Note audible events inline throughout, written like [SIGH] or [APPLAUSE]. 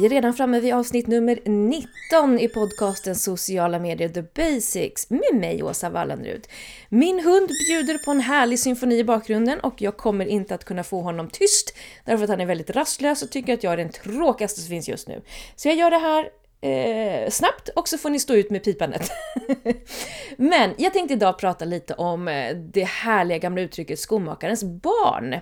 Vi är redan framme vid avsnitt nummer 19 i podcasten Sociala medier The Basics med mig Åsa Wallenrud. Min hund bjuder på en härlig symfoni i bakgrunden och jag kommer inte att kunna få honom tyst därför att han är väldigt rastlös och tycker att jag är den tråkigaste som finns just nu. Så jag gör det här eh, snabbt och så får ni stå ut med pipandet. [LAUGHS] Men jag tänkte idag prata lite om eh, det härliga gamla uttrycket skomakarens barn.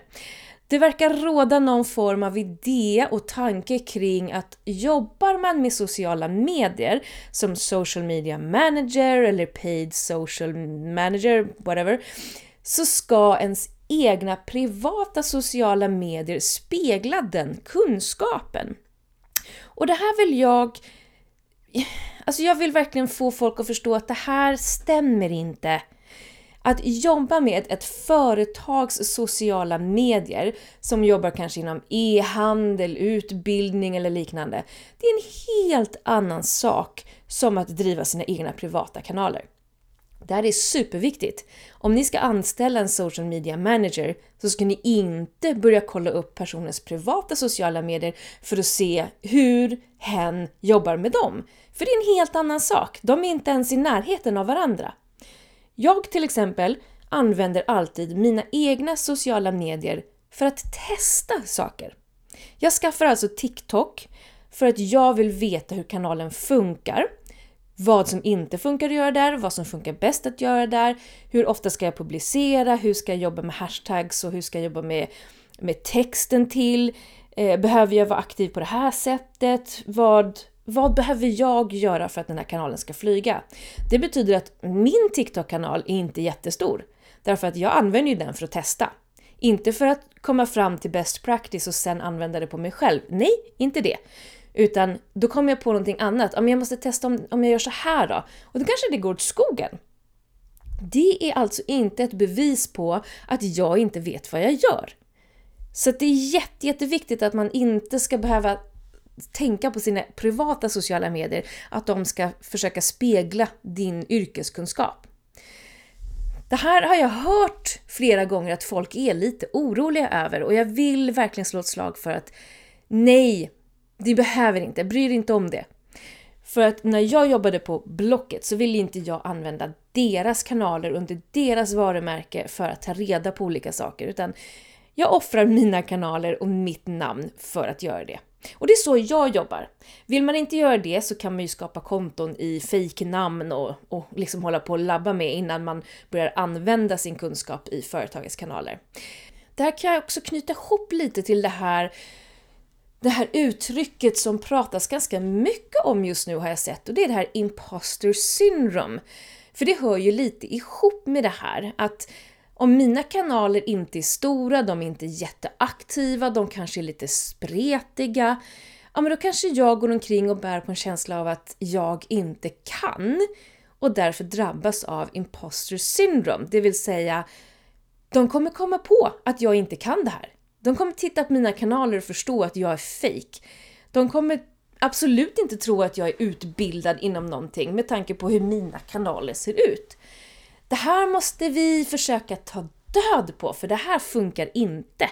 Det verkar råda någon form av idé och tanke kring att jobbar man med sociala medier som social media manager eller paid social manager, whatever, så ska ens egna privata sociala medier spegla den kunskapen. Och det här vill jag Alltså jag vill verkligen få folk att förstå att det här stämmer inte. Att jobba med ett företags sociala medier som jobbar kanske inom e-handel, utbildning eller liknande. Det är en helt annan sak som att driva sina egna privata kanaler. Det här är superviktigt. Om ni ska anställa en social media manager så ska ni inte börja kolla upp personens privata sociala medier för att se hur hen jobbar med dem. För det är en helt annan sak. De är inte ens i närheten av varandra. Jag till exempel använder alltid mina egna sociala medier för att testa saker. Jag skaffar alltså TikTok för att jag vill veta hur kanalen funkar, vad som inte funkar att göra där, vad som funkar bäst att göra där, hur ofta ska jag publicera, hur ska jag jobba med hashtags och hur ska jag jobba med, med texten till, eh, behöver jag vara aktiv på det här sättet, vad vad behöver jag göra för att den här kanalen ska flyga? Det betyder att min TikTok-kanal är inte jättestor, därför att jag använder ju den för att testa. Inte för att komma fram till best practice och sen använda det på mig själv. Nej, inte det. Utan då kommer jag på någonting annat. Om jag måste testa om, om jag gör så här då? Och då kanske det går åt skogen. Det är alltså inte ett bevis på att jag inte vet vad jag gör. Så det är jätte, jätteviktigt att man inte ska behöva tänka på sina privata sociala medier, att de ska försöka spegla din yrkeskunskap. Det här har jag hört flera gånger att folk är lite oroliga över och jag vill verkligen slå ett slag för att nej, ni behöver inte, bry er inte om det. För att när jag jobbade på Blocket så ville inte jag använda deras kanaler under deras varumärke för att ta reda på olika saker, utan jag offrar mina kanaler och mitt namn för att göra det. Och det är så jag jobbar. Vill man inte göra det så kan man ju skapa konton i fejknamn och, och liksom hålla på och labba med innan man börjar använda sin kunskap i företagets kanaler. Det här kan jag också knyta ihop lite till det här det här uttrycket som pratas ganska mycket om just nu har jag sett och det är det här imposter syndrome. För det hör ju lite ihop med det här att om mina kanaler inte är stora, de är inte jätteaktiva, de kanske är lite spretiga, ja men då kanske jag går omkring och bär på en känsla av att jag inte kan och därför drabbas av imposter syndrome, det vill säga de kommer komma på att jag inte kan det här. De kommer titta på mina kanaler och förstå att jag är fake. De kommer absolut inte tro att jag är utbildad inom någonting med tanke på hur mina kanaler ser ut. Det här måste vi försöka ta död på, för det här funkar inte.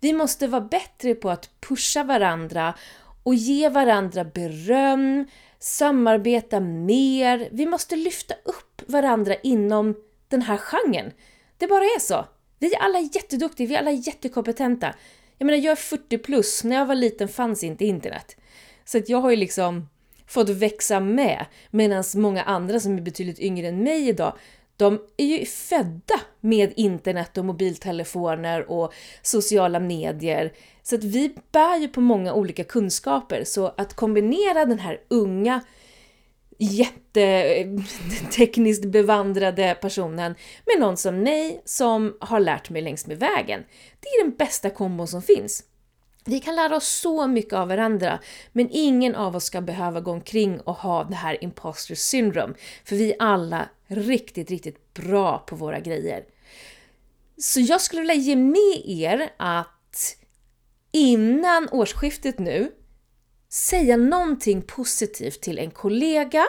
Vi måste vara bättre på att pusha varandra och ge varandra beröm, samarbeta mer. Vi måste lyfta upp varandra inom den här genren. Det bara är så. Vi är alla jätteduktiga, vi är alla jättekompetenta. Jag menar, jag är 40 plus, när jag var liten fanns inte internet. Så att jag har ju liksom fått växa med, medan många andra som är betydligt yngre än mig idag, de är ju födda med internet och mobiltelefoner och sociala medier. Så att vi bär ju på många olika kunskaper. Så att kombinera den här unga, jättetekniskt bevandrade personen med någon som mig, som har lärt mig längs med vägen. Det är den bästa kombon som finns. Vi kan lära oss så mycket av varandra, men ingen av oss ska behöva gå omkring och ha det här imposter syndrome, för vi är alla riktigt, riktigt bra på våra grejer. Så jag skulle vilja ge med er att innan årsskiftet nu säga någonting positivt till en kollega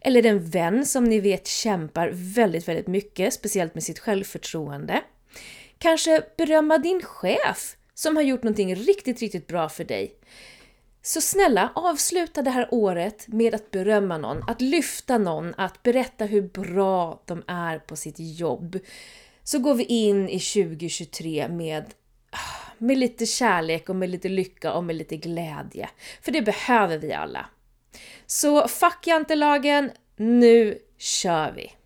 eller en vän som ni vet kämpar väldigt, väldigt mycket, speciellt med sitt självförtroende. Kanske berömma din chef som har gjort någonting riktigt, riktigt bra för dig. Så snälla, avsluta det här året med att berömma någon, att lyfta någon, att berätta hur bra de är på sitt jobb. Så går vi in i 2023 med, ah, med lite kärlek och med lite lycka och med lite glädje. För det behöver vi alla. Så fuck jantelagen, nu kör vi!